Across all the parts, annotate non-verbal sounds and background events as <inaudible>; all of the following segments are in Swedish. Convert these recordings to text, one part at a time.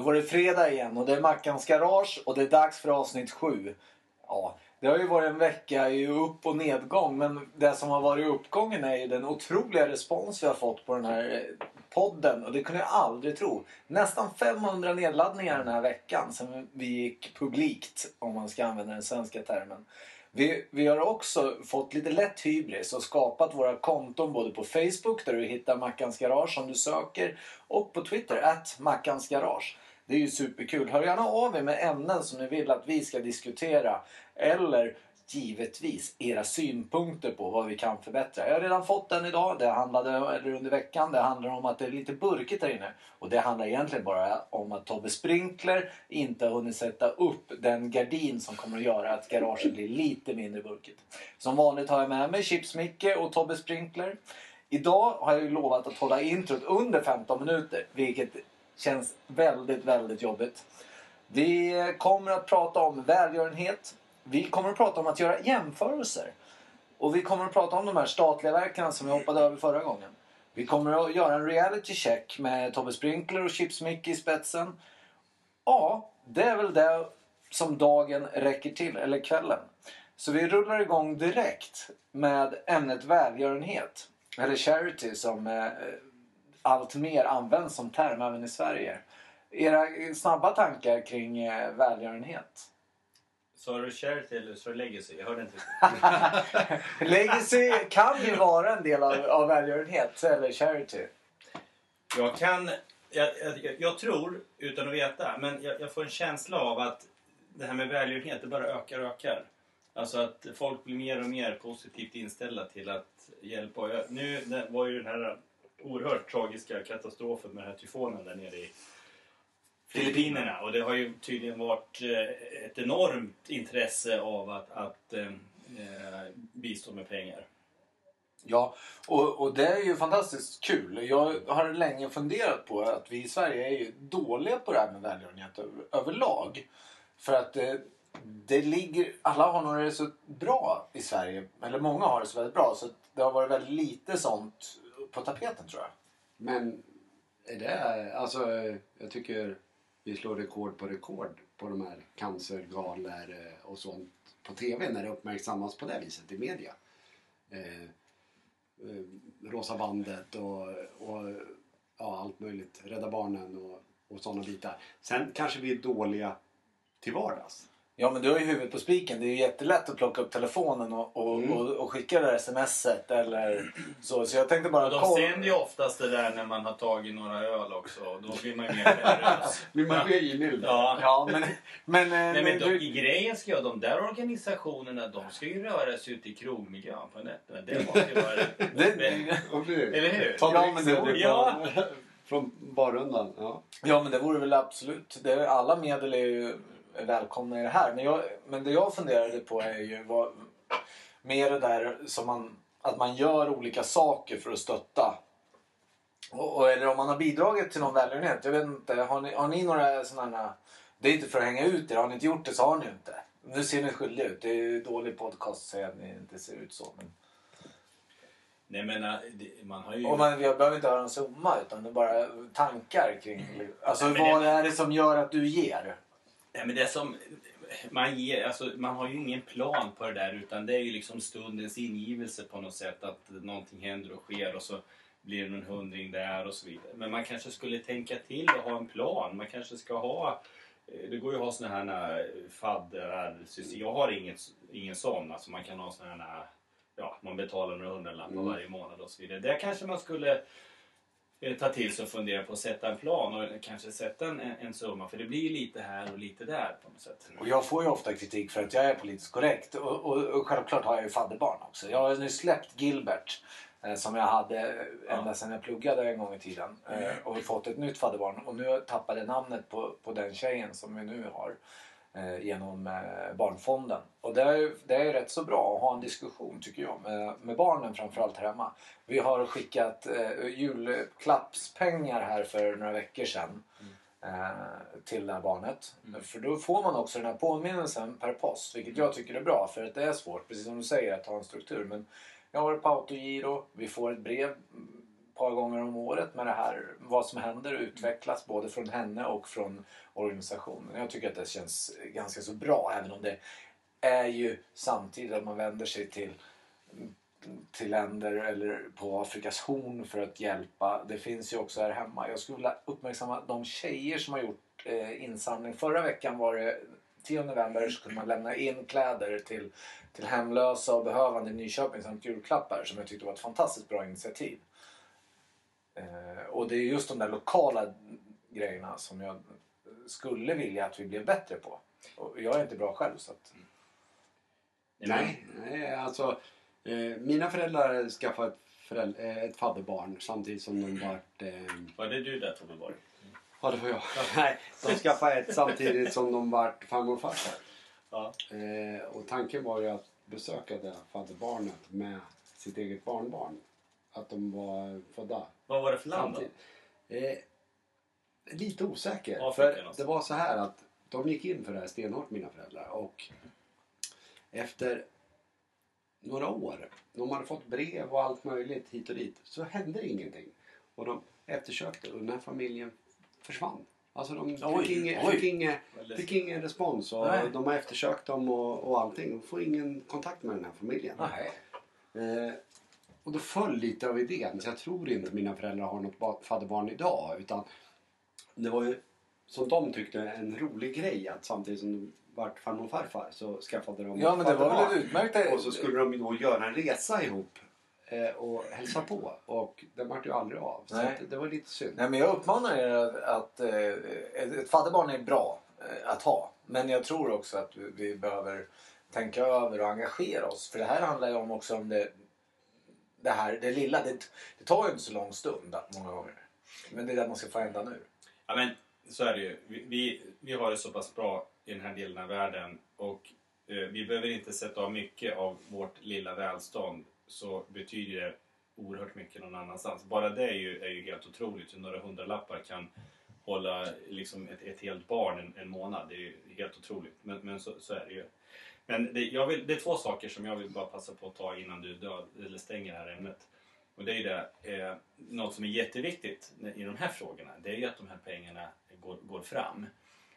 Då var det fredag igen och det är Mackans Garage och det är dags för avsnitt 7. Ja, det har ju varit en vecka i upp och nedgång men det som har varit uppgången är ju den otroliga respons vi har fått på den här podden och det kunde jag aldrig tro. Nästan 500 nedladdningar den här veckan sen vi gick publikt om man ska använda den svenska termen. Vi, vi har också fått lite lätt hybris och skapat våra konton både på Facebook där du hittar Mackans Garage om du söker och på Twitter, att Mackans Garage. Det är ju superkul. Hör gärna av er med ämnen som ni vill att vi ska diskutera eller givetvis era synpunkter på vad vi kan förbättra. Jag har redan fått den idag. Det handlade, eller under veckan. Det handlar om att det är lite burkigt där inne. Och det handlar egentligen bara om att Tobbe Sprinkler inte har hunnit sätta upp den gardin som kommer att göra att garaget blir lite mindre burkigt. Som vanligt har jag med mig Chips Micke och Tobbe Sprinkler. Idag har jag ju lovat att hålla introt under 15 minuter. Vilket känns väldigt, väldigt jobbigt. Vi kommer att prata om välgörenhet, vi kommer att prata om att göra jämförelser. Och vi kommer att prata om de här statliga verken som vi hoppade över förra gången. Vi kommer att göra en reality check med Tobbe Sprinkler och Chips Mick i spetsen. Ja, det är väl det som dagen räcker till, eller kvällen. Så vi rullar igång direkt med ämnet välgörenhet. Eller charity som eh, allt mer används som term även i Sverige. Era snabba tankar kring eh, välgörenhet? Sa du charity eller sa du legacy? Jag hörde inte <laughs> Legacy kan ju vara en del av, av välgörenhet eller charity. Jag kan... Jag, jag, jag tror, utan att veta, men jag, jag, får en känsla av att det här med välgörenhet det bara ökar och ökar. Alltså att folk blir mer och mer positivt inställda till att hjälpa. Jag, nu var ju den här oerhört tragiska katastrofen med den här tyfonen där nere i Filippinerna. Och det har ju tydligen varit eh, ett enormt intresse av att, att eh, eh, bistå med pengar. Ja, och, och det är ju fantastiskt kul. Jag har länge funderat på att vi i Sverige är ju dåliga på det här med välgörenhet över, överlag. För att eh, det ligger, alla har nog det så bra i Sverige, eller många har det så väldigt bra. Så det har varit väldigt lite sånt på tapeten tror jag. Men är det, alltså jag tycker vi slår rekord på rekord på de här cancergalor eh, och sånt på TV när det uppmärksammas på det viset i media. Eh, eh, Rosa bandet och, och ja, allt möjligt. Rädda Barnen och, och sådana bitar. Sen kanske vi är dåliga till vardags. Ja men du har ju huvudet på spiken. Det är ju jättelätt att plocka upp telefonen och, och, mm. och, och skicka det där smset eller så. Så jag tänkte bara... de sänder ju oftast det där när man har tagit några öl också. Då blir man ju mer generös. <laughs> blir man mer givmild? Ja. ja men... men, eh, Nej, men de, i grejen ska jag, de där organisationerna de ska ju röra sig ute i krogmiljön på nätterna. Det måste ju vara... <laughs> det, eller hur? Ja, men det, ja. <laughs> Från barrundan. Ja. ja men det vore väl absolut. Det, alla medel är ju är välkomna i det här. Men, jag, men det jag funderade på är ju vad, mer det där som man, att man gör olika saker för att stötta. Och, och, eller om man har bidragit till någon välgörenhet. Jag vet inte, har ni, har ni några sådana Det är inte för att hänga ut er. Har ni inte gjort det så har ni inte. Nu ser ni skyldiga ut. Det är ju dålig podcast att säga att ni inte ser ut så. Men... Nej men äh, man har ju... Och man, jag behöver inte höra en summa utan det är bara tankar kring... Alltså vad det... är det som gör att du ger? Nej, men det som man, ger, alltså, man har ju ingen plan på det där utan det är ju liksom stundens ingivelse på något sätt att någonting händer och sker och så blir det någon hundring där och så vidare. Men man kanske skulle tänka till och ha en plan. Man kanske ska ha det går ju att ha såna här faddrar. Jag har inget, ingen sån. Alltså man kan ha såna här, ja, man betalar några hundralappar mm. varje månad och så vidare. Där kanske man skulle Eh, ta till sig och fundera på att sätta en plan och kanske sätta en, en summa. För det blir lite här och lite där på något sätt. Och jag får ju ofta kritik för att jag är politiskt korrekt. Och, och, och självklart har jag ju fadderbarn också. Jag har nu släppt Gilbert eh, som jag hade ända sedan jag pluggade en gång i tiden. Eh, och fått ett nytt fadderbarn. Och nu tappade jag namnet på, på den tjejen som vi nu har eh, genom eh, Barnfonden. Och det är, det är rätt så bra att ha en diskussion tycker jag med, med barnen framförallt här hemma. Vi har skickat eh, julklappspengar här för några veckor sedan. Mm. Eh, till det här barnet. Mm. För då får man också den här påminnelsen per post. Vilket jag tycker är bra för att det är svårt, precis som du säger, att ha en struktur. Men jag har ett på autogiro, vi får ett brev par gånger om året med det här. Vad som händer och utvecklas både från henne och från organisationen. Jag tycker att det känns ganska så bra även om det är ju samtidigt att man vänder sig till till länder eller på Afrikas horn för att hjälpa. Det finns ju också här hemma. Jag skulle vilja uppmärksamma de tjejer som har gjort eh, insamling. Förra veckan var det 10 november så kunde man lämna in kläder till, till hemlösa och behövande i Nyköping samt julklappar som jag tyckte var ett fantastiskt bra initiativ. Eh, och det är just de där lokala grejerna som jag skulle vilja att vi blev bättre på. Och jag är inte bra själv så att... Nej, nej alltså Eh, mina föräldrar skaffade ett, föräldrar, eh, ett fadderbarn samtidigt som de vart... Eh, var det du där Tobbe Borg? Ja, det var jag. <laughs> Nej, de skaffade ett samtidigt som de vart farmor och farfar. Ja. Eh, och tanken var ju att besöka det fadderbarnet med sitt eget barnbarn. Att de var födda Vad var det för land då? Eh, lite osäker. Afrika, för det var så här att de gick in för det här stenhårt mina föräldrar. Och efter några år. De hade fått brev och allt möjligt hit och dit. Så hände ingenting. Och de eftersökte och den här familjen försvann. Alltså de fick, oj, ingen, oj. Fick, ingen, fick ingen respons och Nej. de har eftersökt dem och, och allting. De får ingen kontakt med den här familjen. Eh, och då föll lite av idén. Så jag tror inte mina föräldrar har något fadderbarn idag. Utan det var ju som de tyckte en rolig grej att samtidigt som vart farmor och farfar så skaffade de Ja men det var väl utmärkt. Och så skulle de då göra en resa ihop eh, och hälsa på. Och den vart ju aldrig av. Så det var lite synd. Nej men jag uppmanar er att, att eh, ett fadderbarn är bra eh, att ha. Men jag tror också att vi behöver tänka över och engagera oss. För det här handlar ju om också om det, det här, det lilla. Det, det tar ju inte så lång stund många gånger. Men det är det man ska få ända nu. Ja men så är det ju. Vi, vi, vi har det så pass bra i den här delen av världen och eh, vi behöver inte sätta av mycket av vårt lilla välstånd så betyder det oerhört mycket någon annanstans. Bara det är ju, är ju helt otroligt hur några hundralappar kan hålla liksom ett, ett helt barn en, en månad. Det är ju helt otroligt. Men, men så, så är det ju. Men det, jag vill, det är två saker som jag vill bara passa på att ta innan du död, eller stänger det här ämnet. Och det är det, eh, något som är jätteviktigt i de här frågorna. Det är ju att de här pengarna går, går fram.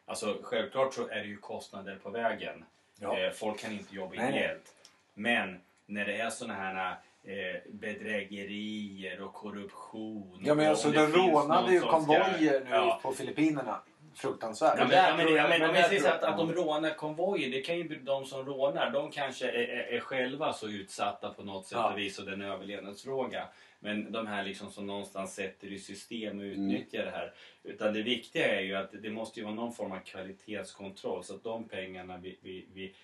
Alltså självklart så är det ju kostnader på vägen. Ja. Eh, folk kan inte jobba ideellt. Men när det är sådana här eh, bedrägerier och korruption. Ja men alltså de rånade ju konvojer nu ja. på Filippinerna. Fruktansvärt. Ja, men, ja, men, ja, men, men, men att, att de rånar konvojer, det kan ju de som rånar, de kanske är, är, är själva så utsatta på något sätt ja. och vis och det är en överlevnadsfråga. Men de här liksom som någonstans sätter i system och utnyttjar mm. det här. Utan det viktiga är ju att det måste ju vara någon form av kvalitetskontroll så att de pengarna vi, vi, vi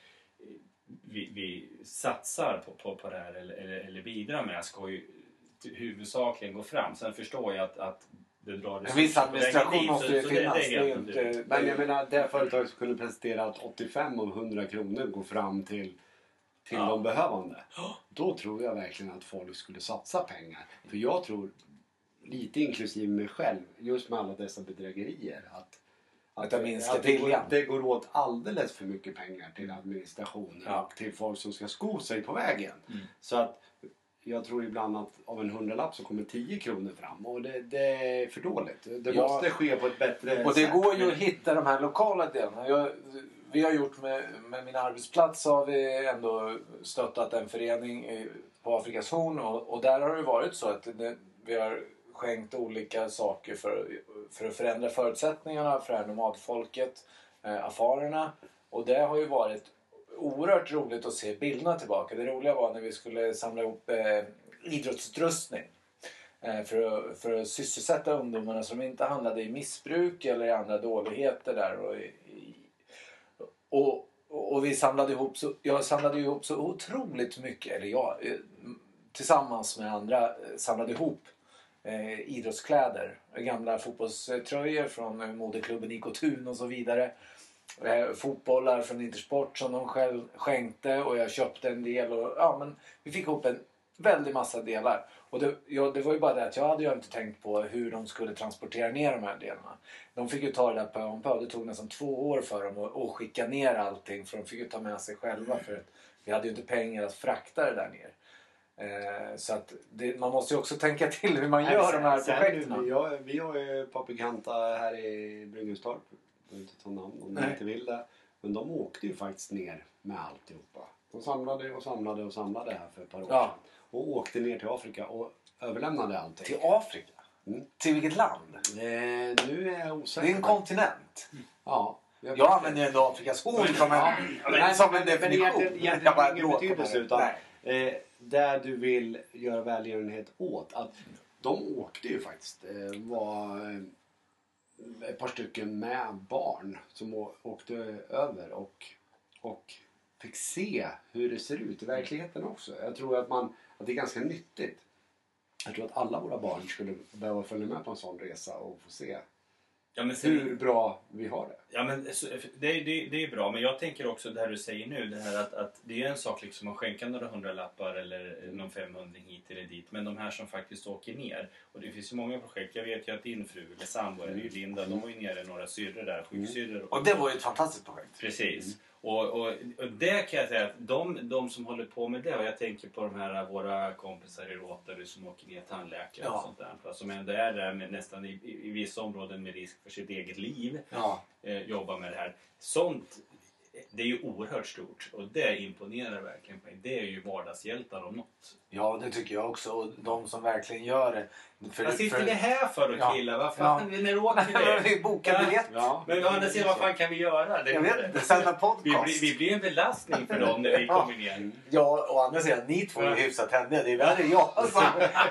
vi, vi, satsar på, på, på det här eller, eller, eller bidrar med ska ju huvudsakligen gå fram. Sen förstår jag att, att det drar En viss administration måste ju finnas. Det, det inte, men jag menar det företaget skulle presentera att 85 av 100 kronor går fram till till ja. de behövande. Då tror jag verkligen att folk skulle satsa pengar. För jag tror, lite inklusive mig själv, just med alla dessa bedrägerier. Att, att, att, det, att det, går, det går åt alldeles för mycket pengar till administrationen ja. och till folk som ska sko sig på vägen. Mm. Så att jag tror ibland att av en hundralapp så kommer 10 kronor fram och det, det är för dåligt. Det ja. måste ske på ett bättre sätt. Och det går ju att hitta de här lokala delarna. Jag, vi har gjort med, med min arbetsplats så har vi ändå stöttat en förening på Afrikas horn och, och där har det varit så att det, vi har skänkt olika saker för, för att förändra förutsättningarna för det här nomadfolket, eh, afarerna. Och det har ju varit oerhört roligt att se bilderna tillbaka. Det roliga var när vi skulle samla ihop eh, idrottsutrustning eh, för, att, för att sysselsätta ungdomarna så de inte handlade i missbruk eller i andra dåligheter där. Och, och, och vi samlade ihop så, jag samlade ihop så otroligt mycket, eller jag eh, tillsammans med andra eh, samlade ihop eh, idrottskläder. Gamla fotbollströjor från eh, moderklubben IK Thun och så vidare. Eh, fotbollar från Intersport som de själv skänkte och jag köpte en del. Och, ja, men vi fick ihop en väldig massa delar. Och det, ja, det var ju bara det att jag hade ju inte tänkt på hur de skulle transportera ner de här delarna. De fick ju ta det där på om på. Det tog nästan två år för dem att, att skicka ner allting för de fick ju ta med sig själva för att vi hade ju inte pengar att frakta det där ner. Eh, så att det, man måste ju också tänka till hur man gör de här Sen- projekten. Vi har, ju bekanta här i Bryngeldstorp. Jag behöver inte ta namn om Nej. inte vill det. Men de åkte ju faktiskt ner med alltihopa. De samlade och samlade och samlade här för ett par år Ja. sedan. Och åkte ner till Afrika och överlämnade allting. Till Afrika? Mm. Till vilket land? Eh, nu är jag Det osäker. är en kontinent. Ja. Jag använder ju ändå Afrikas horn som en, Nej, som en definition. Jag bara har ingen betydelse, det. utan-. Eh, där du vill göra välgörenhet åt. Att de åkte ju faktiskt. Eh, var eh, ett par stycken med barn som åkte över och, och fick se hur det ser ut i verkligheten också. Jag tror att, man, att det är ganska nyttigt. Jag tror att alla våra barn skulle behöva följa med på en sån resa och få se Ja, men sen, hur bra vi har det. Ja, men det, det, det är bra, men jag tänker också det här du säger nu. Det här att, att det är en sak liksom att skänka några hundralappar eller någon 500 hit eller dit. Men de här som faktiskt åker ner. Och det finns ju många projekt. Jag vet ju att din fru eller sambo, mm. Linda, de var ju nere några syrror där, sjuksyrror. Och det var ju ett fantastiskt projekt. Precis. Och, och, och det kan jag säga att de, de som håller på med det, och jag tänker på de här våra kompisar i Rotary som åker ner tandläkare och Ja. sånt där. Som ändå är där med nästan i, i, vissa områden med risk för sitt eget liv Ja. eh, jobba med det här. Sånt, det är ju oerhört stort och det imponerar verkligen på mig. Det är ju vardagshjältar om något. ja, det tycker jag också. Och de som verkligen gör det. För, Vad sitter ni här för Ja. då killar? Vad Ja. fan, när du åker <laughs> det? vi bokar Ja. biljett. Ja. Men å andra sidan, vad fan kan vi göra? Det, Jag vet inte. Sända vi, podcast. blir, vi blir en belastning för dem när vi Ja. kommer ner. Ja, å andra sidan, ni två är Ja. hyfsat händiga. Det är värre jag som,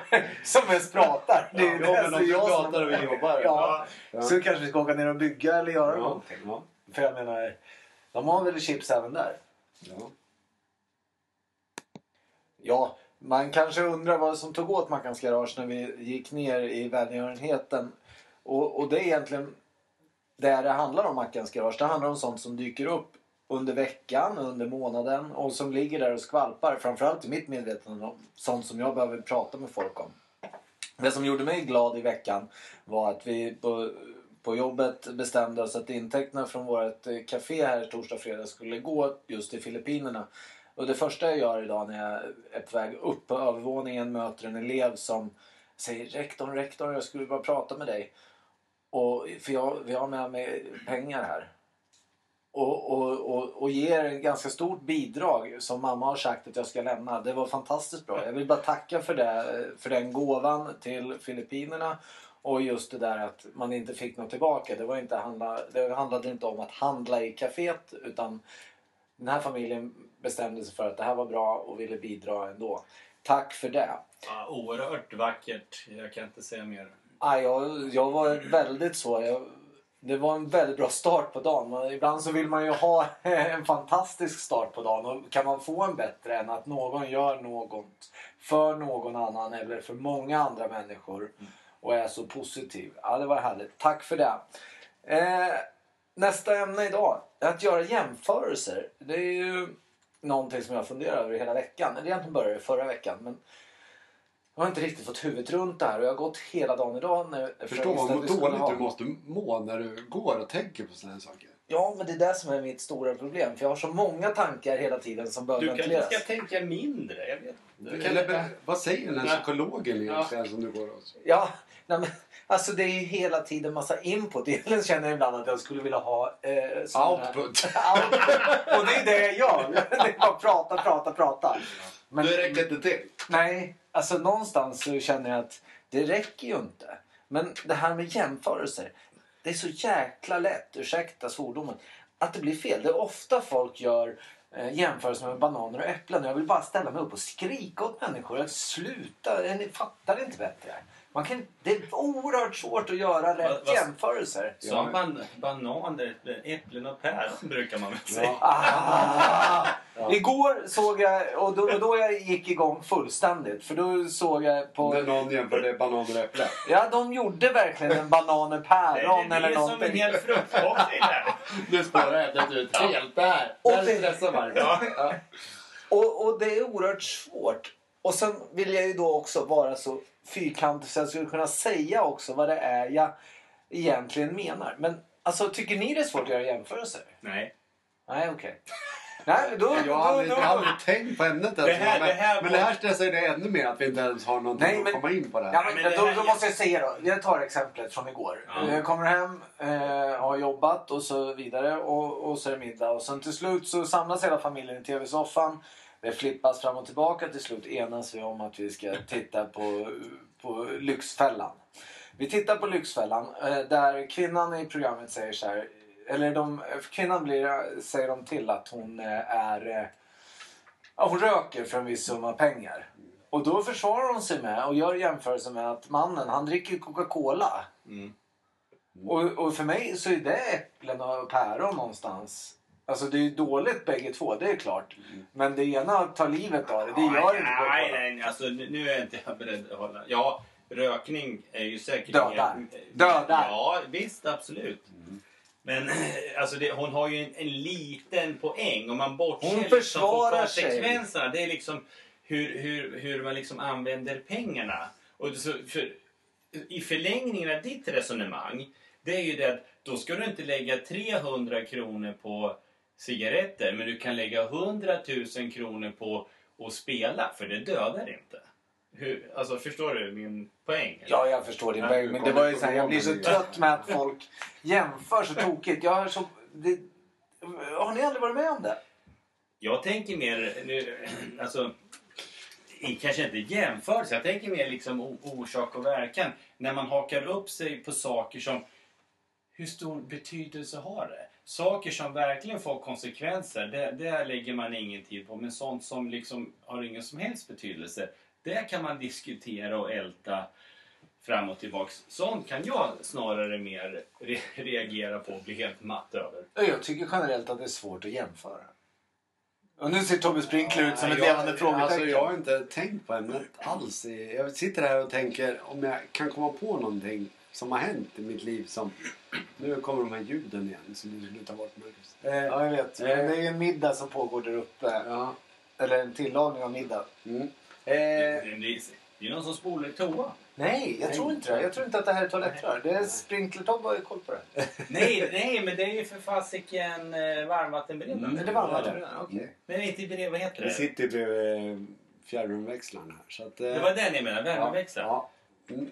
<laughs> som mest pratar. Det är Ja, men om du jag pratar och vi jobbar. Ja. Ja. Så kanske vi ska åka ner och bygga eller göra Ja. någonting. Ja. För jag menar, de har väl chips även där? Ja. Ja, man kanske undrar vad som tog åt Mackans Garage när vi gick ner i välgörenheten. Och, och det är egentligen det det handlar om Mackans Garage. Det handlar om sånt som dyker upp under veckan, under månaden och som ligger där och skvalpar. Framförallt i mitt medvetande om sånt som jag behöver prata med folk om. Det som gjorde mig glad i veckan var att vi på, på jobbet bestämde oss att intäkterna från vårt eh, café här torsdag och fredag skulle gå just till Filippinerna. Och det första jag gör idag när jag är på väg upp på övervåningen möter en elev som säger rektorn, rektorn, jag skulle bara prata med dig. Och, för jag, vi har med mig pengar här. Och, och, och, och ger ett ganska stort bidrag som mamma har sagt att jag ska lämna. Det var fantastiskt bra. Jag vill bara tacka för, det, för den gåvan till Filippinerna. Och just det där att man inte fick något tillbaka. Det, var inte handla, det handlade inte om att handla i kaféet utan den här familjen bestämde sig för att det här var bra och ville bidra ändå. Tack för det. Ja, oerhört vackert. Jag kan inte säga mer. Ja, jag, jag var väldigt så. Jag, det var en väldigt bra start på dagen. Ibland så vill man ju ha <laughs> en fantastisk start på dagen. Och kan man få en bättre än att någon gör något för någon annan eller för många andra människor och är så positiv. Ja, det var härligt. Tack för det. Eh, nästa ämne idag. Att göra jämförelser. Det är ju någonting som jag funderar över hela veckan. Eller egentligen började det förra veckan. Men jag har inte riktigt fått huvudet runt det här och jag har gått hela dagen idag. När, jag visste vad dåligt ha- du måste må när du går och tänker på sådana här saker. Ja, men det är det som är mitt stora problem. För jag har så många tankar hela tiden som behöver Du kanske ventileras. ska tänka mindre. Jag vet inte. Eller be- vad säger den här Ja. psykologen egentligen som du går hos? Ja, nej, men, alltså det är ju hela tiden massa input. Egentligen känner jag ibland att jag skulle vilja ha... Eh, Output. <laughs> Output. Och det är det jag gör. <laughs> Det är bara prata, prata, prata. Men, Det räcker inte till. Nej, alltså någonstans så känner jag att det räcker ju inte. Men det här med jämförelser. Det är så jäkla lätt, ursäkta svordomen, att det blir fel. Det är ofta folk gör eh, jämförelser med bananer och äpplen. Jag vill bara ställa mig upp och skrika åt människor att sluta, ni fattar inte bättre. Man kan, det är oerhört svårt att göra rätt vad- jämförelser. Sa man bananer, äpplen och päron brukar man väl säga. Ah! Ja. Igår såg jag, och då, och då jag gick igång fullständigt. För då såg jag på... När någon jämförde bananer och äpplen. Ja, de gjorde verkligen en banan och Det päron är eller det som en någonting. hel fruktcocktail här. Nu <laughs> spårar äpplet ut helt där. Och Där det- stressar man. Ja. Ja. Och, och det är oerhört svårt. Och sen vill jag ju då också vara så fyrkantig så jag skulle kunna säga också vad det är jag egentligen menar. Men alltså, tycker ni det är svårt att göra jämförelser? Nej. Nej, okej. Nej, men då... Jag har aldrig, då, jag har då, aldrig tänkt på ämnet ens. Det här- men, det här men det här stressar ju det ännu mer att vi inte ens har någonting Nej, men- att komma in på det här. Ja, men, men det då, här- då måste jag säga då. Jag tar exemplet från igår. Ja. Jag kommer hem, eh, har jobbat och så vidare och, och så är det middag. Och sen till slut så samlas hela familjen i tv-soffan. Det flippas fram och tillbaka. Till slut enas vi om att vi ska titta på, på Lyxfällan. Vi tittar på Lyxfällan eh, där kvinnan i programmet säger så här. Eller de, kvinnan blir, säger de till att hon eh, är... Eh, ja, hon röker för en viss summa pengar. Och då försvarar hon sig med och gör jämförelse med att mannen han dricker Coca-Cola. Mm. Och, och för mig så är det äpplen och päron någonstans. Alltså det är ju dåligt bägge två, det är klart. Men det ena tar livet av det, det gör inte Nej, nej, alltså nu är inte jag beredd att hålla... Ja, rökning är ju säkert... Dödar. Dödar. Ja, visst, absolut. Men alltså det, hon har ju en, en liten poäng. Om man bortser Hon liksom försvarar sig. konsekvenserna. Det är liksom hur, hur, hur man liksom använder pengarna. Och så, för, I förlängningen av ditt resonemang, det är ju det att då ska du inte lägga 300 kronor på cigaretter men du kan lägga 100 000 kronor på att spela för det dödar inte. Hur, alltså förstår du min poäng? eller? Ja, jag förstår din poäng. Men det var ju inte så här, jag blir så trött med att folk jämför så tokigt. Jag har så... Det, har ni aldrig varit med om det? Jag tänker mer, nu, <clears throat> alltså, kanske inte jämförelse, jag tänker mer liksom orsak och verkan. När man hakar upp sig på saker som, hur stor betydelse har det? Saker som verkligen får konsekvenser, det, det lägger man ingen tid på. Men sånt som liksom har ingen som helst betydelse, det kan man diskutera och älta fram och tillbaks. Sånt kan jag snarare mer re- reagera på och bli helt matt över. Jag tycker generellt att det är svårt att jämföra. Och nu ser Tobbe Sprinkler ut som ett levande frågetecken. Alltså jag har inte tänkt på ämnet alls. Jag sitter här och tänker om jag kan komma på någonting som har hänt i mitt liv som... Nu kommer de här ljuden igen som du skulle ta bort Marcus. Eh, ja, jag vet. Men det är ju en middag som pågår där uppe. Ja. Eller en tillagning av middag. Mm. Eh, Det är det är någon som spolar i toa. Nej, jag tror inte det. Jag tror inte att det här är toalettrör. Det är Sprinkler-Tobbe har ju koll på det. <laughs> Nej, nej, men det är ju för fasiken eh, varmvattenberedaren. Mm, Är det varmt? ja, Okej. Nej, inte bered, vad heter Vi det? sitter bredvid eh, fjärrvärmeväxlaren här. Så att, eh, Det var den jag menade, värmeväxlaren. Ja, ja. Mm,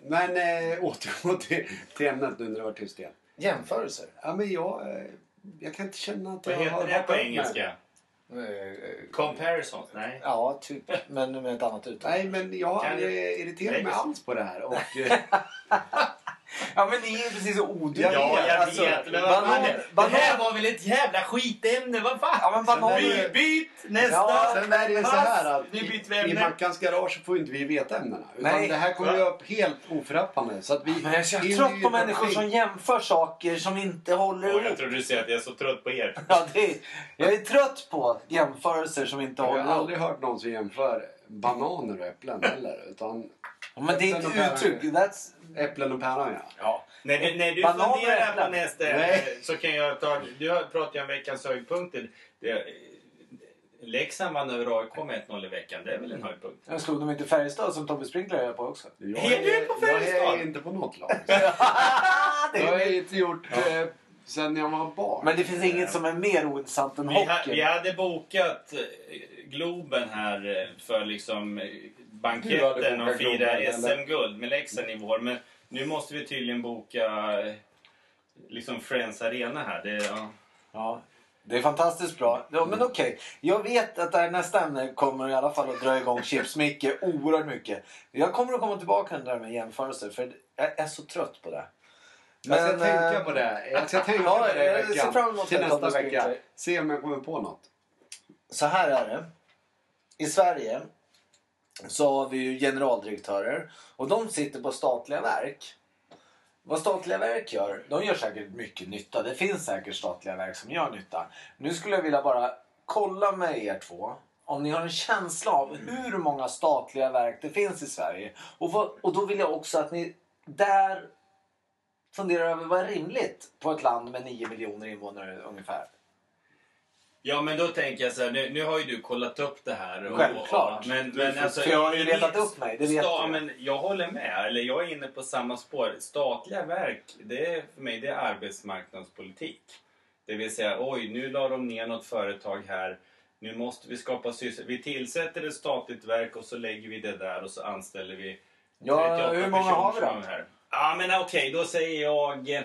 Men äh, återgå till, till ämnet nu när det var tyst igen. Jämförelser. Ja, men jag, eh, jag kan inte känna att Vad jag har heter det på hoppat engelska? Eh, Comparisons? Nej. Ja, typ. Men med ett annat uttal. Nej, men jag har Kan aldrig irriterat mig alls på det här. Och, <laughs> eh, Ja, men ni är precis så odugliga. Ja, jag Alltså, vet. Men vad fan, banan, det, banan, här var väl ett jävla skitämne? Vad fan? Ja, men bananer- Byt, byt nästa! Ja, Sen är det ju så här att vi i, i. Mackans garage får inte vi veta ämnena. Utan Nej. det här kommer ju upp helt oförrappande. Så att vi, Men jag är så vi trött ju på människor som jämför saker som inte håller Åh, jag ihop. tror du säger att jag är så trött på er. Ja, det är, jag är trött på jämförelser som inte Jag håller har ihop. aldrig hört någon som jämför bananer och äpplen heller. Utan Ja, Men det är ett uttryck. That's... äpplen och päron ja. Ja. När du, när du funderar på nästa Nej. så kan jag ta... Du har pratat ju om veckans höjdpunkter. Det, Leksand vann över AIK med 1-0 i veckan. Det är väl en höjdpunkt? Jag slog dem inte Färjestad som Tobbe Sprinkler är på också. Jag Är du på jag Färjestad? är inte på något lag. <laughs> det Jag har inte gjort eh, sen jag var barn. Men det finns inget som är mer ointressant än Vi, ha, hockey. vi hade bokat eh, Globen här eh, för liksom banketten och fira? SM-guld med Leksand i vår. Men nu måste vi tydligen boka eh, liksom Friends Arena här. Det, ja. Ja, det är fantastiskt bra. Ja, men okej. Jag vet att det här nästa ämne kommer i alla fall att dra igång Chips-Micke oerhört mycket. Jag kommer att komma tillbaka till det där med jämförelser för jag är så trött på det. jag ska Men, tänka eh, på det. Jag ska tänka ja, på det i veckan. fram emot till nästa vecka. Se om jag kommer på något. Så här är det. I Sverige så har vi ju generaldirektörer och de sitter på statliga verk. Vad statliga verk gör, de gör säkert mycket nytta. Det finns säkert statliga verk som gör nytta. Nu skulle jag vilja bara kolla med er två om ni har en känsla av hur många statliga verk det finns i Sverige. Och, vad, och då vill jag också att ni där funderar över vad är rimligt på ett land med 9 miljoner invånare ungefär ja, men då tänker jag så här. Nu, nu har ju du kollat upp det här. och- Självklart. och- Men, men alltså, För jag har ju letat upp mig, det vet sta, jag. men Jag håller med. Eller jag är inne på samma spår. Statliga verk, det är för mig det är arbetsmarknadspolitik. Det vill säga, oj, nu la de ner något företag här. Nu måste vi skapa sysselsättning. Vi tillsätter ett statligt verk och så lägger vi det där och så anställer vi Ja, 38 hur många har vi då? Ja, men okej, då säger jag...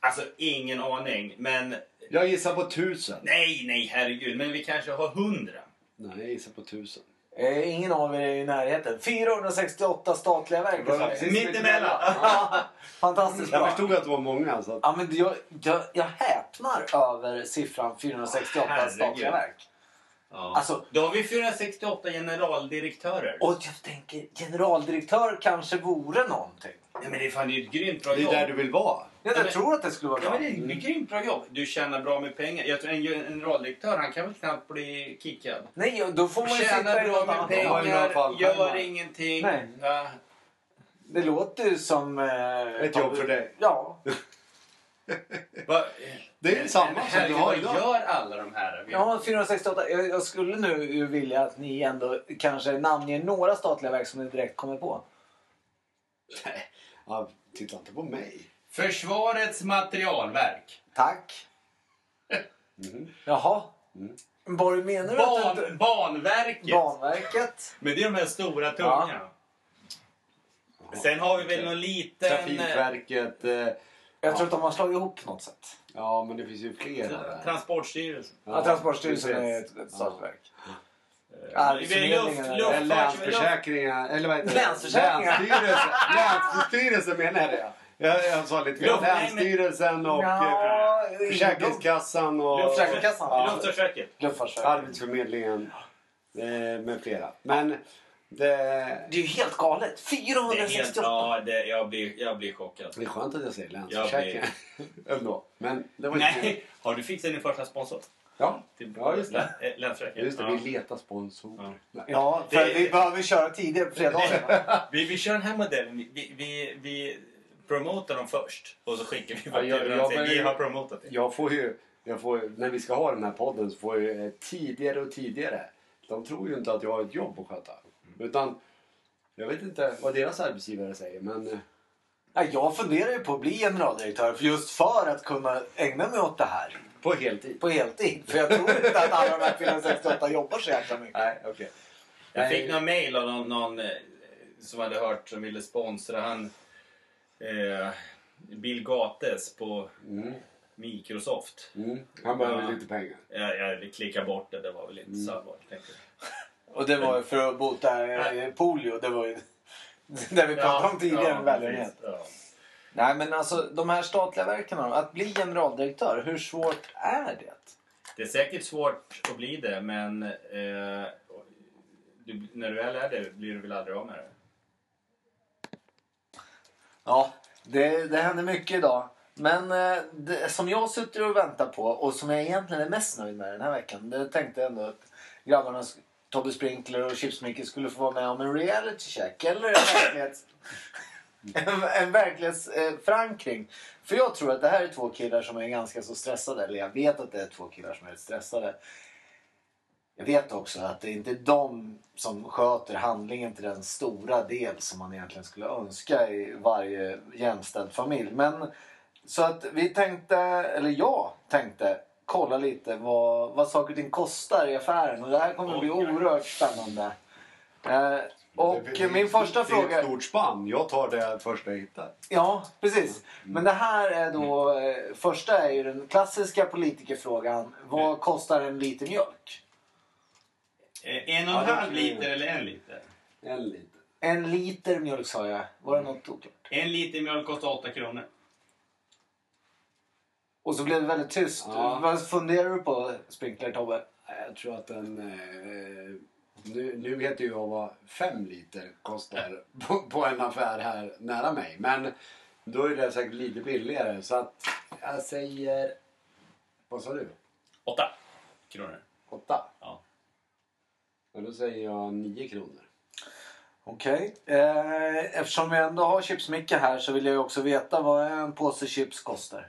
Alltså, ingen aning. Men Jag gissar på tusen. nej, nej, herregud. Men vi kanske har hundra. Nej, jag gissar på tusen. Eh, ingen av er är i närheten. 468 statliga verk. Det var precis Mittemellan. Ja, Fantastiskt Jag bra. förstod att det var många. Så att... Ja, men jag, jag, jag häpnar över siffran 468 Herregud. statliga verk. Ja. Alltså- då har vi 468 generaldirektörer. Och jag tänker, generaldirektör kanske vore någonting. Nej, men det är fan det är ett grymt bra Det är jobb. där du vill vara. Ja, jag men- tror att det skulle vara Ja, bra. men det är ett grymt bra jobb. Du tjänar bra med pengar. Jag tror en generaldirektör, han kan väl knappt bli kickad. Nej, då får man ju sitta Tjänar i bra något med. Ja, alla fall pengar, gör själva. ingenting. Nej. Ja. Det låter ju som... Eh, Ett jobb för dig. Ja. <laughs> Det är samma Men som du har Vad idag. gör alla de här? Ja, 468. Jag, jag skulle nu ju vilja att ni ändå kanske namnger några statliga verk som ni direkt kommer på. <laughs> Ja, titta inte på mig. Försvarets materialverk. Tack. Mhm. Jaha. Mm. Vad menar du? att du Ban, banverket. Banverket? Men det är de här stora tunga. Sen har vi väl någon liten... Trafikverket. Eh, Jag Ja. tror att de har slagit ihop på något sätt. ja, men det finns ju flera där. Transportstyrelsen. Ja, Transportstyrelsen precis. är ett, ett statligt verk. Vi är luft, Arbetsförmedlingen Länsförsäkringar. Eller vad heter det? Länsförsäkringar. Länsstyrelsen. Länsstyrelsen menar jag. Jag, jag sa lite fel. Länsstyrelsen och Ja, eh, Försäkringskassan och. Ja. Luftfartsverket. Luftfartsverket. Arbetsförmedlingen eh, med flera. Men det... Det är ju helt galet. Det är helt, 468. ja, det, jag, blir, jag blir chockad. Det är skönt att jag säger Jag Länsförsäkringar. <laughs> Ändå. Men det var inte... Nej, har du fixat din första sponsor? Ja, Till Ja, just det. Eh, just det. Ja. Vi letar sponsor. Ja. Ja, för Det- vi behöver köra tidigare på fredagar. Vi, vi kör den här modellen. Vi, vi, vi promotar dem först och så skickar vi Ja, fakturan jag till. Vi har promotat det. Jag får ju, jag får, när vi ska ha den här podden så får jag eh, tidigare och tidigare. De tror ju inte att jag har ett jobb att sköta. Utan, jag vet inte vad deras arbetsgivare säger men eh, Ja, jag funderar ju på att bli generaldirektör för just för att kunna ägna mig åt det här på heltid. på heltid. För jag tror inte att alla de här 468 jobbar så jäkla mycket. Nej, okej. Jag fick någon mail av någon, någon eh, som hade hört som ville sponsra. Han, eh, Bill Gates på Mm, Microsoft. mm. Han behöver Ja. lite pengar. Jag, jag klickade bort det. Det var väl inte Mm. så allvarligt. Och det var ju för att bota eh, polio. Det var ju <laughs> det vi pratade om tidigare med välgörenhet. precis. Ja. Nej men alltså de här statliga verken, att bli generaldirektör, hur svårt är det? Det är säkert svårt att bli det, men eh, du, när du väl är det blir du väl aldrig av med det. Ja, det, det händer mycket idag. Men eh, det som jag sitter och väntar på och som jag egentligen är mest nöjd med den här veckan. Det tänkte jag ändå att grabbarna, Tobbe Sprinkler och Chipsmaker skulle få vara med om en reality check. Eller en verklighets... <laughs> En, en verklighetsförankring. För jag tror att det här är två killar som är ganska så stressade. Eller jag vet att det är två killar som är stressade. Jag vet också att det är inte de som sköter handlingen till den stora del som man egentligen skulle önska i varje jämställd familj. Men så att vi tänkte, eller jag tänkte kolla lite vad, vad saker och ting kostar i affären. Och det här kommer att bli oerhört spännande. Eh, och Det- det- min första det är fråga... ett stort spann. Jag tar det första jag hittar. Ja, precis. Men det här är då... Eh, första är ju den klassiska politikerfrågan. Vad kostar en liter mjölk? Eh, En och Ja, en halv liter eller en liter? En liter. En liter mjölk sa jag. Var det något oklart? En liter mjölk kostar 8 kronor. Och så blev det väldigt tyst. Ja. Vad funderar du på, Sprinkler Tobbe? Jag tror att den... Eh, nu, nu vet ju jag vad fem liter kostar på, på en affär här nära mig. Men då är det säkert lite billigare. Så att jag säger... Vad sa du? 8 kronor. Åtta? Ja. Ja, då säger jag nio kronor. Okej. Eh, eftersom vi ändå har Chips-Micke här så vill jag också veta vad en påse chips kostar.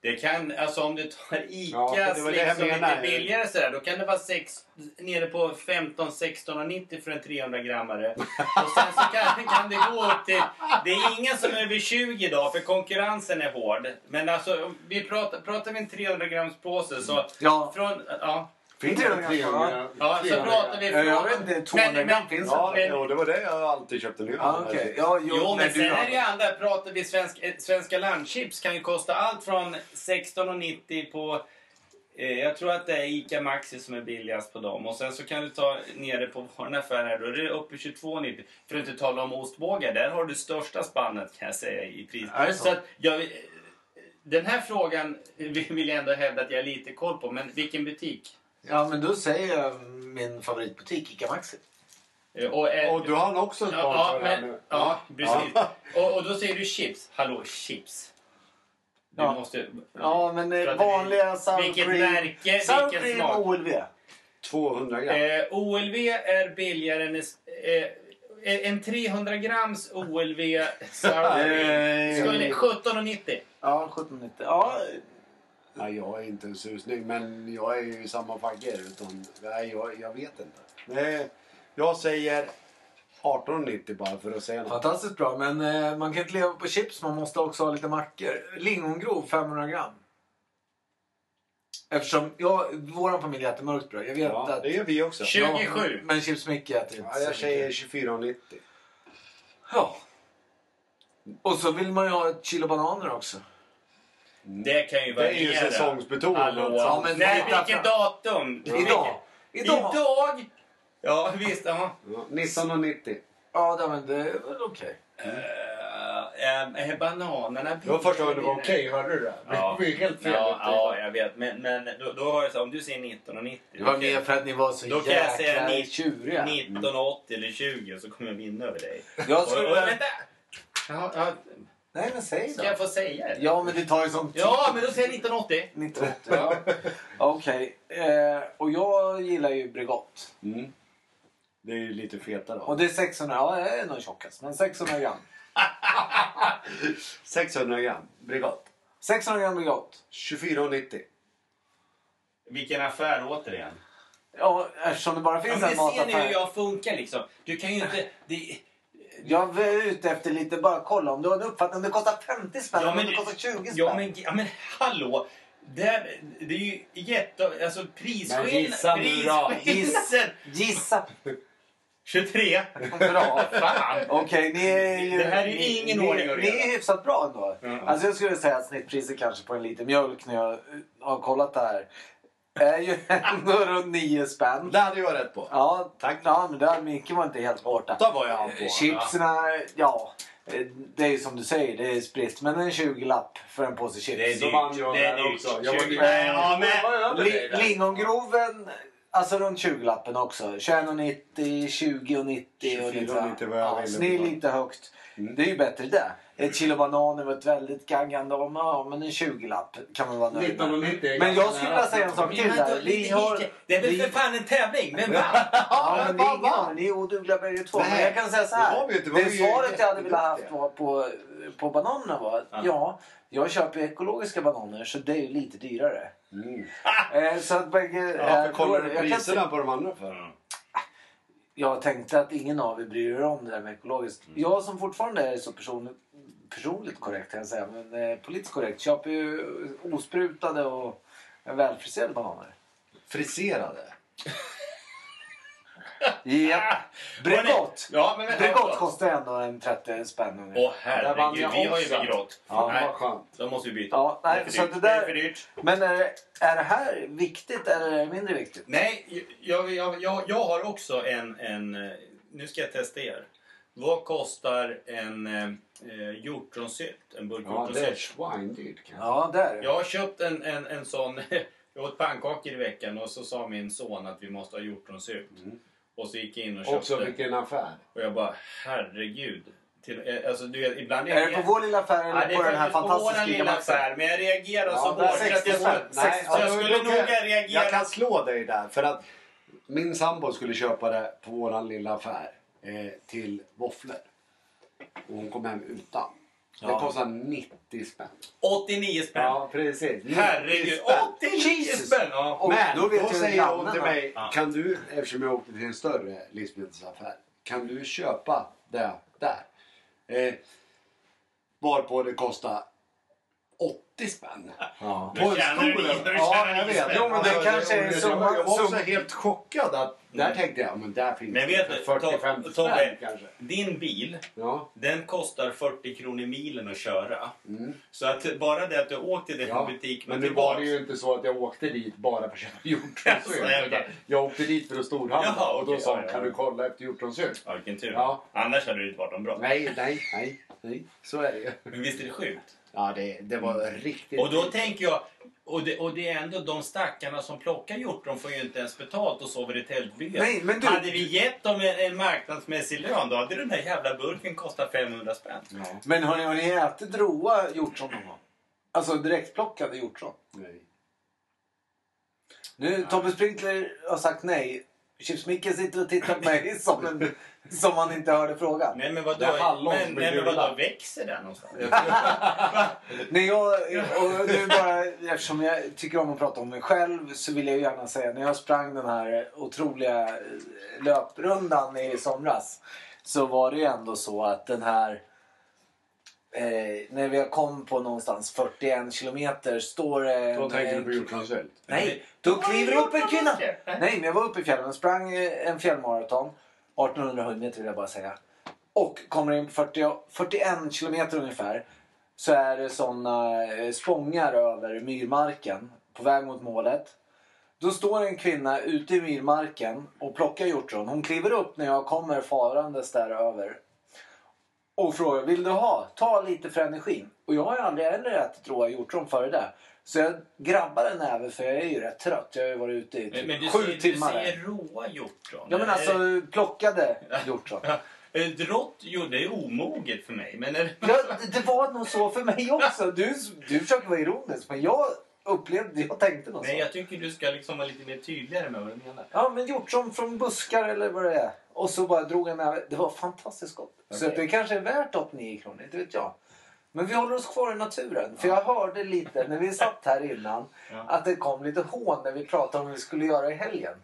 Det kan, alltså om du tar Ja, ICAs för det var det jag liksom lite billigare sådär, då kan det vara sex, nere på 15, 16,90 för en 300 grammare. Och sen så kan, <laughs> kan det gå upp till, det är ingen som är över 20 idag för konkurrensen är hård. Men alltså, vi pratar, pratar vi en 300 grams påse så Ja, från, ja, Finns det 300 gram? Ja, så pratar vi Ja, jag vet från... inte, 200 gram finns Ja, det. jo, det var det jag alltid köpte nu. Ja, okej. Ja, jo, Jo, men sen är det ju andra. Pratar vi svensk, eh, svenska landchips kan ju kosta allt från 16,90 på... Eh, jag tror att det är ICA Maxi som är billigast på dem. Och sen så kan du ta ner det på vår affär här. Då är det uppe i 22,90. För att inte tala om ostbågar. Där har du största spannet kan jag säga i pris. Det så? att jag, den här frågan <laughs> vill jag ändå hävda att jag har lite koll på. Men vilken butik? Ja, men då säger jag min favoritbutik, Ica Maxi. Eh, Och, är- Och du har också Ja, sponsor ja, men, nu. ja precis. Och, och då säger du chips. Hallå, chips. Du Ja. måste... Ja, men eh, vanliga sour Vilket cream. märke, Sour vilken cream smak. OLV. 200 gram. Eh, OLV är billigare än... Eh, en 300 grams OLV sour cream <laughs> Eh, skulle 17,90. Ja, 1790. Ja, Nej, jag är inte en susning, men jag är ju i samma. Utan, nej, jag, jag vet inte. Nej, jag säger 18,90 bara för att säga något. fantastiskt bra. Men eh, man kan inte leva på chips, man måste också ha lite mackor. Lingongrov 500 gram. Eftersom jag, vår familj äter mörkt bröd. Jag vet Ja, att... det gör vi också. 27. men Chips Micke äter inte Ja, så jag mycket. säger 24,90. Ja. Och så vill man ju ha ett kilo bananer också. Det kan ju Det är ju variera. säsongsbetonat. Ja, men Nej, vilket datum? Idag. Vilket- Idag. Idag! Ja, visst. Ja. Ja, 19,90. Ja, det, men det är väl okej. Uh, äh, bananerna... Det var första gången det var okej, hörde du det? Ja. Det var ju helt fel. Ja, ja, jag vet. Men, men då, då har jag så, om du säger 19,90. Det var mer för att ni var så Då kan jag säga jäkla ni- tjuriga. 19,80 eller 20 så kommer jag vinna över dig. Jag Och, skulle... och, vänta! Ja, ja, Nej, men säg ska då. jag få säga det? Ja, men det tar ju tid. Ja, men då säger jag 1980. 1980. Ja. <laughs> Okej. Eh, och jag gillar ju Bregott. Mm. Det är ju lite fetare. Och det är 600, ja jag är nog tjockast, men 600 gram. <laughs> 600 gram. Bregott. 600 gram Bregott. 24,90. Vilken affär återigen. Ja, eftersom det bara Ja, finns men en det ser ni hur mataffär. jag funkar liksom. Du kan ju inte... Det, Jag är ute efter lite, bara kolla om du har en uppfattning om det kostar 50 spänn Ja, om det kostar 20 spänn. ja, men, ja men hallå! Det, är- det är ju jätte... Alltså prisskillnad... gissa nu då. Prisskillnaden! Gissa! 23! Bra. Fan! Okej, ni är ju... Det här är ju ingen ni, ordning och Ni reda. är hyfsat bra ändå. Ja. Alltså jag skulle säga att snittpriset kanske på en liter mjölk när jag har kollat det här är ju ändå runt 9 spänn. Det hade jag rätt på. Ja, Tack. Ja, men där Micke var inte helt borta. Åtta var jag på. Eh, Chipserna, ja. eh, Det är ju som du säger, det är spritt. Men en 20-lapp för en påse chips. Det är Så dyrt. vann jag Det är där dyrt. också. Jag var 20 lite- Nej, ja, men- Li- där. Lingongroven, alltså runt 20-lappen också. 21,90, 20,90 och lite 24,90 var jag ja, inne på. lite högt. Mm. Det är ju bättre det. Ett kilo bananer var ett väldigt gaggande om. Ja, men en 20-lapp kan man vara nöjd med. 19,90 är Men jag skulle vilja säga en sak till Men där. Vi har... Det är väl vi- för fan en tävling? Vem vann? Ja, men det va? aning. Ni är odugliga bägge två. Men jag kan säga så det här. vi inte. Det Det svaret jag hade velat haft var på, på bananerna var att Ja. ja, jag köper ekologiska bananer så det är ju lite dyrare. Mm. Eh, så att bägge... Ja, eh, för kollar du jag, kan priserna se- på de andra för? Jag tänkte att ingen av er bryr er om det där med ekologiskt. Mm. Jag som fortfarande är så personligt, personligt korrekt kan jag säga, men eh, politiskt korrekt köper ju osprutade och välfriserade bananer. Friserade? Ja. <laughs> Bregott! Ja, men. Bregott kostar ändå en 30 spänn ungefär. Åh herregud, vi har ju. Bregott. Ja, Nej, vad skönt. då måste vi byta. Ja, nej, det, är så dyrt. det det där- är för dyrt. Men är, det- är det här viktigt eller är det mindre viktigt? Nej, jag, jag, jag, jag har också en, en... Nu ska jag testa er. Vad kostar en eh, hjortronsylt? En burk Ja, det är hjortronsylt? svindyrt kanske. Ja, där. Jag har köpt en, en, en sån... <laughs> Jag åt pannkakor i veckan och så sa min son att vi måste ha hjortronsylt. Mm. Och så gick jag in och köpte. Också vilken affär. Och jag bara, herregud. Till, eh, alltså, du vet, ibland Är det på vår lilla affär eller på är den här faktiskt på fantastiska lilla affär. Men jag reagerar Ja, så hårt. Så, jag, 60 så, spänn. Nej, så jag alltså, skulle då nog kan- reagera... Jag kan slå dig där för att min sambo skulle köpa det på våran lilla affär eh, till våfflor. Och hon kom hem utan. Det Ja. kostar 90 spänn. 89 spänn. Ja, precis. 90 Herregud, spänn. 89 Jesus. spänn! Ja. Och Men då då, vet ju säger hon till mig, Ja. kan du, eftersom jag åkte till en större livsmedelsaffär, kan du köpa det där? Eh, varpå det kostar 80 spänn. Ja. Ni- då Ja, jag vet. Jo, men det Alltså, kanske är jag, jag, var också helt chockad att där tänkte jag, men där finns Men det vet för 40-50 Tobbe, spänn kanske. Din bil, Ja. den kostar 40 kronor milen att köra. Mm. Så att bara det att du åkte till Ja, butik Men och nu var det ju inte så att jag åkte dit bara för att köpa hjortronsylt. okej. Jag åkte dit för att storhandla Jaha, och då okej, sa ja, ja, kan ja. du kolla efter hjortronsylt? Ja, vilken tur. Ja. Annars hade det inte varit någon bra. Nej, nej, nej, nej. Så är det ju. Men visst är det sjukt? Ja, det, det var riktigt... Och då tänker jag, och det, och det är ändå de stackarna som plockar hjortron får ju inte ens betalt och sover i tältbyar. Nej, men du- Hade vi gett dem en, en marknadsmässig lön då hade den här jävla burken kostat 500 spänn. Ja, Men har ni, har ni ätit råa hjortron någon gång? Alltså direktplockade hjortron? nej. Nu, Tobbe Sprinkler har sagt nej. Chips-Micke sitter och tittar på mig <laughs> som, en, som han inte hörde frågan. Nej men vadå? Men, nej, men vadå, växer den någonstans? <laughs> När jag, och nu bara, eftersom jag tycker om att prata om mig själv så vill jag gärna säga när jag sprang den här otroliga löprundan i somras så var det ju ändå så att den här eh, när vi kom på någonstans 41 kilometer står det Då tänkte du på hjortronsylt? Nej, då kliver upp en kvinna. Nej, men jag var uppe i fjällen och sprang eh, en fjällmaraton. 1800 meter vill jag bara säga. Och kommer in på 40, 41 kilometer ungefär. Så är det såna eh, spångar över myrmarken på väg mot målet. Då står en kvinna ute i myrmarken och plockar hjortron. Hon kliver upp när jag kommer farandes där över. Och frågar, vill du ha? Ta lite för energin. Och jag har ju aldrig heller ätit råa hjortron före det. Så jag grabbar en näve för jag är ju rätt trött. Jag har ju varit ute i Men, typ men du, sju säger, du timmar. säger där. råa hjortron? Ja men alltså plockade <laughs> hjortron. det- Ett rått hjortron, det är omoget för mig. Men är, Ja, det var nog så för mig också. Du, du försöker vara ironisk men jag upplevde, jag tänkte så. nej, jag tycker du ska liksom vara lite mer tydligare med vad du menar. Ja men hjortron från buskar eller vad det är. Och så bara drog en näve. Det var fantastiskt gott. Så Okej. att det kanske är värt 89 kronor, inte vet jag. Men vi håller oss kvar i naturen. För jag hörde lite när vi satt här innan <laughs> Ja. att det kom lite hån när vi pratade om vad vi skulle göra i helgen.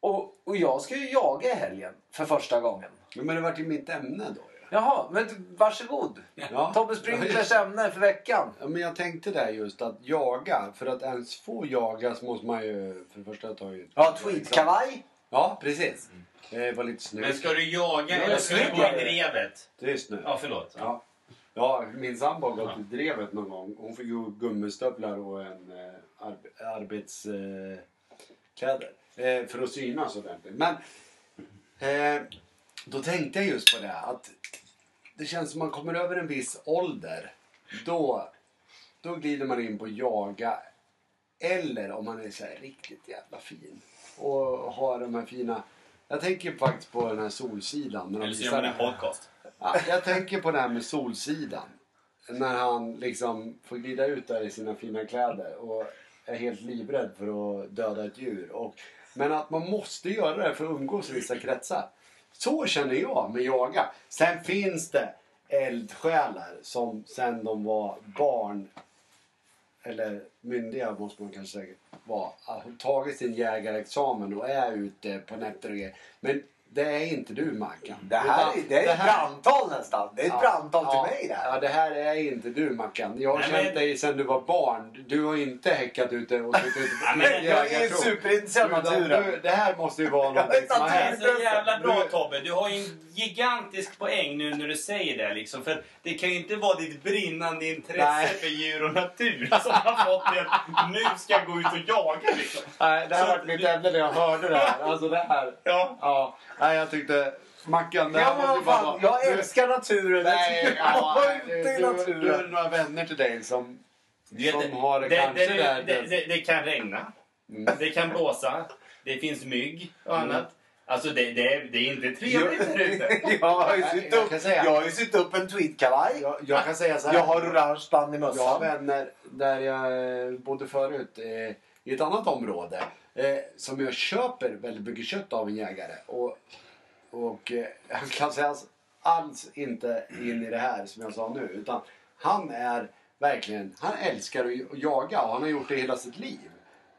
Och, och jag ska ju jaga i helgen för första gången. Men det vart ju mitt ämne då. Jaha, men varsågod. Ja. Tobbe Sprinklers ämne för veckan. Ja, men jag tänkte där just att jaga. För att ens få jaga så måste man ju för det första ta ju... Ja, tweedkavaj. Ja, precis. Det var lite snyggt. Men ska du jaga Ja, eller ska du gå i drevet? Det är snyggt. Ja, förlåt. Ja. Ja, min sambo har gått i drevet någon gång. Hon fick ju gummistövlar och en eh, arb- arbetskläder. Eh, eh, för att synas ordentligt. Men eh, då tänkte jag just på det att det känns som man kommer över en viss ålder. Då, då glider man in på jaga. Eller om man är så här riktigt jävla fin. Och har de här fina... Jag tänker faktiskt på den här Solsidan. När Eller så gör man en podcast. Ja, jag tänker på det här med Solsidan. När han liksom får glida ut där i sina fina kläder och är helt livrädd för att döda ett djur. Och, men att man måste göra det för att umgås i vissa kretsar. Så känner jag med jaga. Sen finns det eldsjälar som sen de var barn eller myndiga måste man kanske säga vara, har tagit sin jägarexamen och är ute på nätter och grejer. Men det är inte du Mackan. Det här är, Utan det är ett här- brandtal nästan. Det är ett Ja, brandtal ja, till mig det här. Ja, det här är inte du Mackan. Jag har Nej, känt men- dig sedan du var barn. Du har inte häckat ute och suttit ute Ja, på <laughs> men Jag är superintresserad av naturen. du- Det här måste ju vara <laughs> någonting som har att Det det är hänt. så jävla bra Du- Tobbe. Du har ju en gigantisk poäng nu när du säger det. Liksom. För det kan ju inte vara ditt brinnande intresse Nej. för djur och natur <laughs> som har fått dig att nu ska jag gå ut och jaga. Liksom. Nej, det här Så- var mitt ämne när jag hörde det här. Alltså det här. Ja. Ja, nej jag tyckte... Mackan, det här Ja, måste ju bara vara... jag Du- älskar naturen. Nej, jag ja, vara ute i du, du har naturen. några vänner till dig som, Du vet, som har det, det, kanske det, där... det, det, det kan regna. Mm. Det kan blåsa. Det finns mygg och annat. Alltså det, det, är- det är inte trevligt där ute. <laughs> Jag har ju sytt jag upp, kan säga- jag har ju sytt upp en tweedkavaj. Jag, jag kan säga så här. Jag har orange band i Jag har mössan. vänner där jag eh, bodde förut eh, i ett annat område eh, som jag köper väldigt mycket kött av en jägare. Och, och eh, han kan sägas alls inte in i det här som jag sa nu. Utan han är verkligen, han älskar att jaga och han har gjort det hela sitt liv.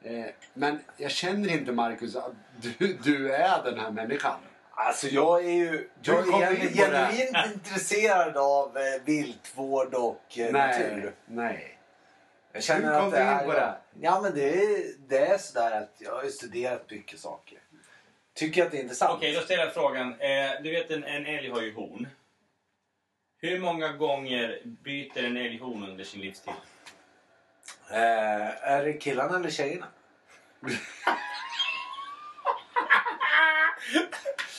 Eh, men jag känner inte Marcus att du, du är den här människan. Alltså jag är ju jag är in genuint <laughs> intresserad av eh, viltvård och eh, Nej, natur. nej. Jag känner Hur kom att det in på det? Ja men det är, det är sådär att jag har ju studerat mycket saker. Tycker att det är intressant. Okej, då ställer jag frågan. Eh, du vet en, en älg har ju horn. Hur många gånger byter en älg horn under sin livstid? Eh, är det killarna eller tjejerna? <laughs>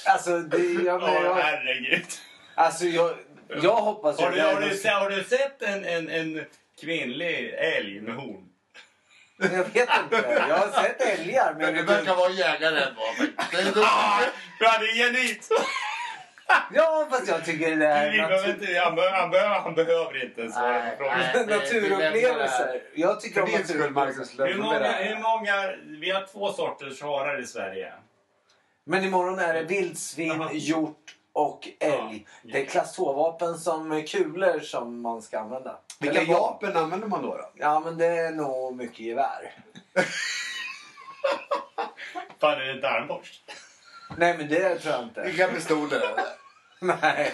alltså, det, jag, Åh jag, herregud. alltså jag, jag hoppas ju Har du, jag har, du, har du sett en, en, en kvinnlig älg med horn? <laughs> Jag vet inte. Jag har sett älgar. Men jag verkar vara jägare ändå. Det är Ah, ja, det är genuint! Ja, fast jag tycker det är behöver, natur... inte, han, behöver, han, behöver, han behöver inte svara på Nej, frågan. nej. naturupplevelser. Jag tycker om Marcus naturupplevelser. Hur många, hur många... Vi har två sorters harar i Sverige. Men imorgon är det vildsvin, hjort och älg. Ja. Det är klass 2-vapen som kulor som man ska använda. Vilka Eller vapen använder man då? då? Ja, men det är nog mycket gevär. <laughs> Fan, är det inte armborst? Nej, men det tror jag inte. Vilka pistoler? <laughs> Nej,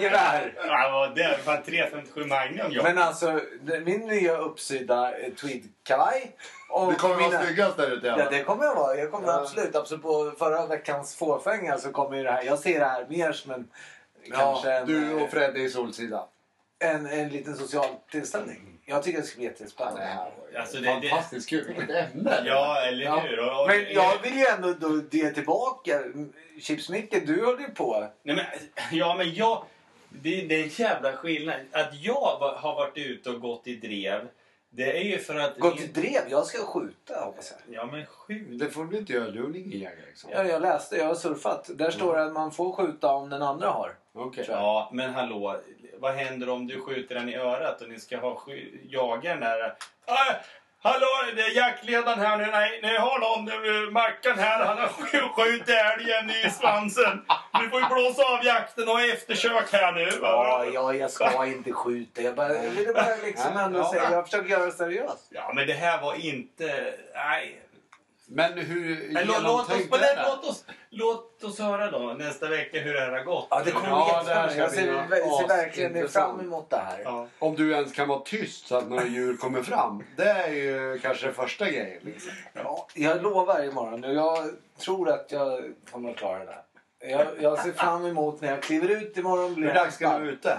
gevär. Ja, vad det är fan 357 Magnum jag. Men alltså, min nya uppsydda eh, tweedkavaj. och Du kommer vara mina- snyggast där ute Ja, det kommer jag vara. Jag kommer Ja. absolut. absolut. På förra veckans fåfänga så kommer ju det här. Jag ser det här mer som en... kanske Ja, en, du och Fredde i Solsida. en, en liten social tillställning. Jag tycker det ska bli jättespännande. Alltså, det- det- Fantastiskt kul. Vilket ämne. <laughs> Ja, eller Ja. hur? Och, och, Men jag vill ju ändå då ge tillbaka. Chips-Micke, du höll ju på. Nej, men, ja, men jag... Det, det är en jävla skillnad. Att jag har varit ute och gått i drev, det är ju för att... Gå till drev. Jag ska skjuta hoppas jag. Ja, men skjut. Det får du inte göra. Du är ingen jägare. Liksom. Ja, jag läste, jag har surfat. Där står det att man får skjuta om den andra har. Okej. Jag. Ja, men hallå. Vad händer om du skjuter den i örat och ni ska ha jaga den där... Äh, hallå, det är jaktledaren här nu. Nej, ni har någon, Mackan här. Han har sk- skjutit älgen i svansen. Du får ju blåsa av jakten och eftersök här nu. Ja, ja, jag ska inte skjuta. Jag, bara, <laughs> jag ville bara liksom Ja, ja. säga, jag försöker göra det seriöst. Ja, men det här var inte... Nej. Men hur Men låt, låt, oss, men låt, oss, låt oss höra då nästa vecka hur det här har gått. Ja, det kommer Ja, det här Jag ser, ser verkligen fram emot det här. Ja. Om du ens kan vara tyst så att några djur kommer fram. Det är ju kanske första grejen. Liksom. Ja, jag lovar imorgon. Jag tror att jag kommer att klara det. Jag, jag ser fram emot när jag kliver ut imorgon. Blir Hur dags ska du vara ute?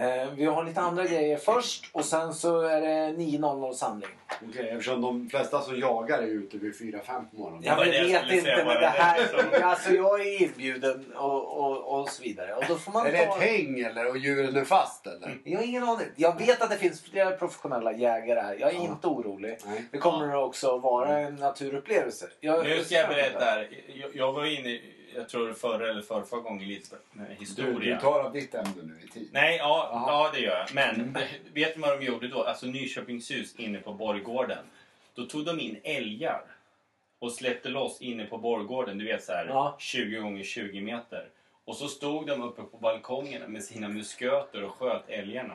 Eh, vi har lite andra grejer först och sen så är det 9.00 samling. Okej, eftersom de flesta som jagar är ute vid 4-5 på morgonen. Var det jag vet inte men det det här... det? Alltså jag är inbjuden och, och, och så vidare. Och då får man Är det ta... ett häng eller och djuren är fast eller? Jag har ingen aning. Jag vet att det finns flera professionella jägare här. Jag är Ja. inte orolig. Nej. Det kommer också att vara en naturupplevelse. Jag, Nu ska jag berätta här. Jag, jag var inne, i- jag tror förra eller förra gången, lite med Du, historia. du tar av ditt ämne nu i tid. Nej, ja, ja det gör jag. Men <laughs> vet du vad de gjorde då? Alltså Nyköpingshus inne på Borggården. Då tog de in älgar och släppte loss inne på Borggården. Du vet så här Ja. 20 gånger 20 meter. Och så stod de uppe på balkongerna med sina musköter och sköt älgarna.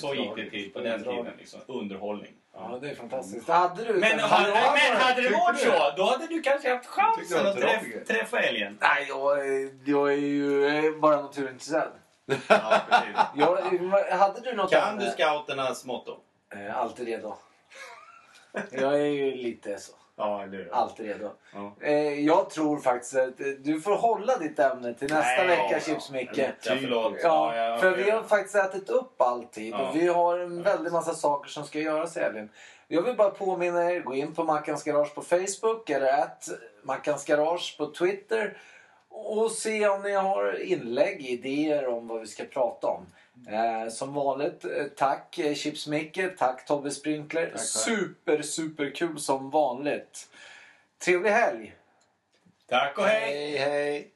Så gick det till på den tiden. Liksom. Underhållning. Ja, det är fantastiskt. Hade du... Men, hade, men hade det varit så, då hade du kanske haft chansen att träff, träffa älgen. Nej, jag, är- jag är ju bara naturintresserad. Ja. <laughs> Jag, hade du något Kan du scouternas motto? Eh, alltid redo. Jag är ju lite så. Ja, eller hur? Alltid redo. Ja. Eh, jag tror faktiskt att eh, du får hålla ditt ämne till nästa Nej, vecka, ja, Chips-Micke. Ja, förlåt. Ja, ja, för vi har faktiskt ätit upp alltid Ja. och vi har en väldig massa saker som ska göras i helgen. Jag vill bara påminna er, gå in på Mackans Garage på Facebook eller att Mackans Garage på Twitter och se om ni har inlägg, idéer om vad vi ska prata om. Eh, som vanligt, eh, tack eh, Chips Micke, tack Tobbe Sprinkler. tack. Super, super kul som vanligt. Trevlig helg! Tack och hej! hej! hej.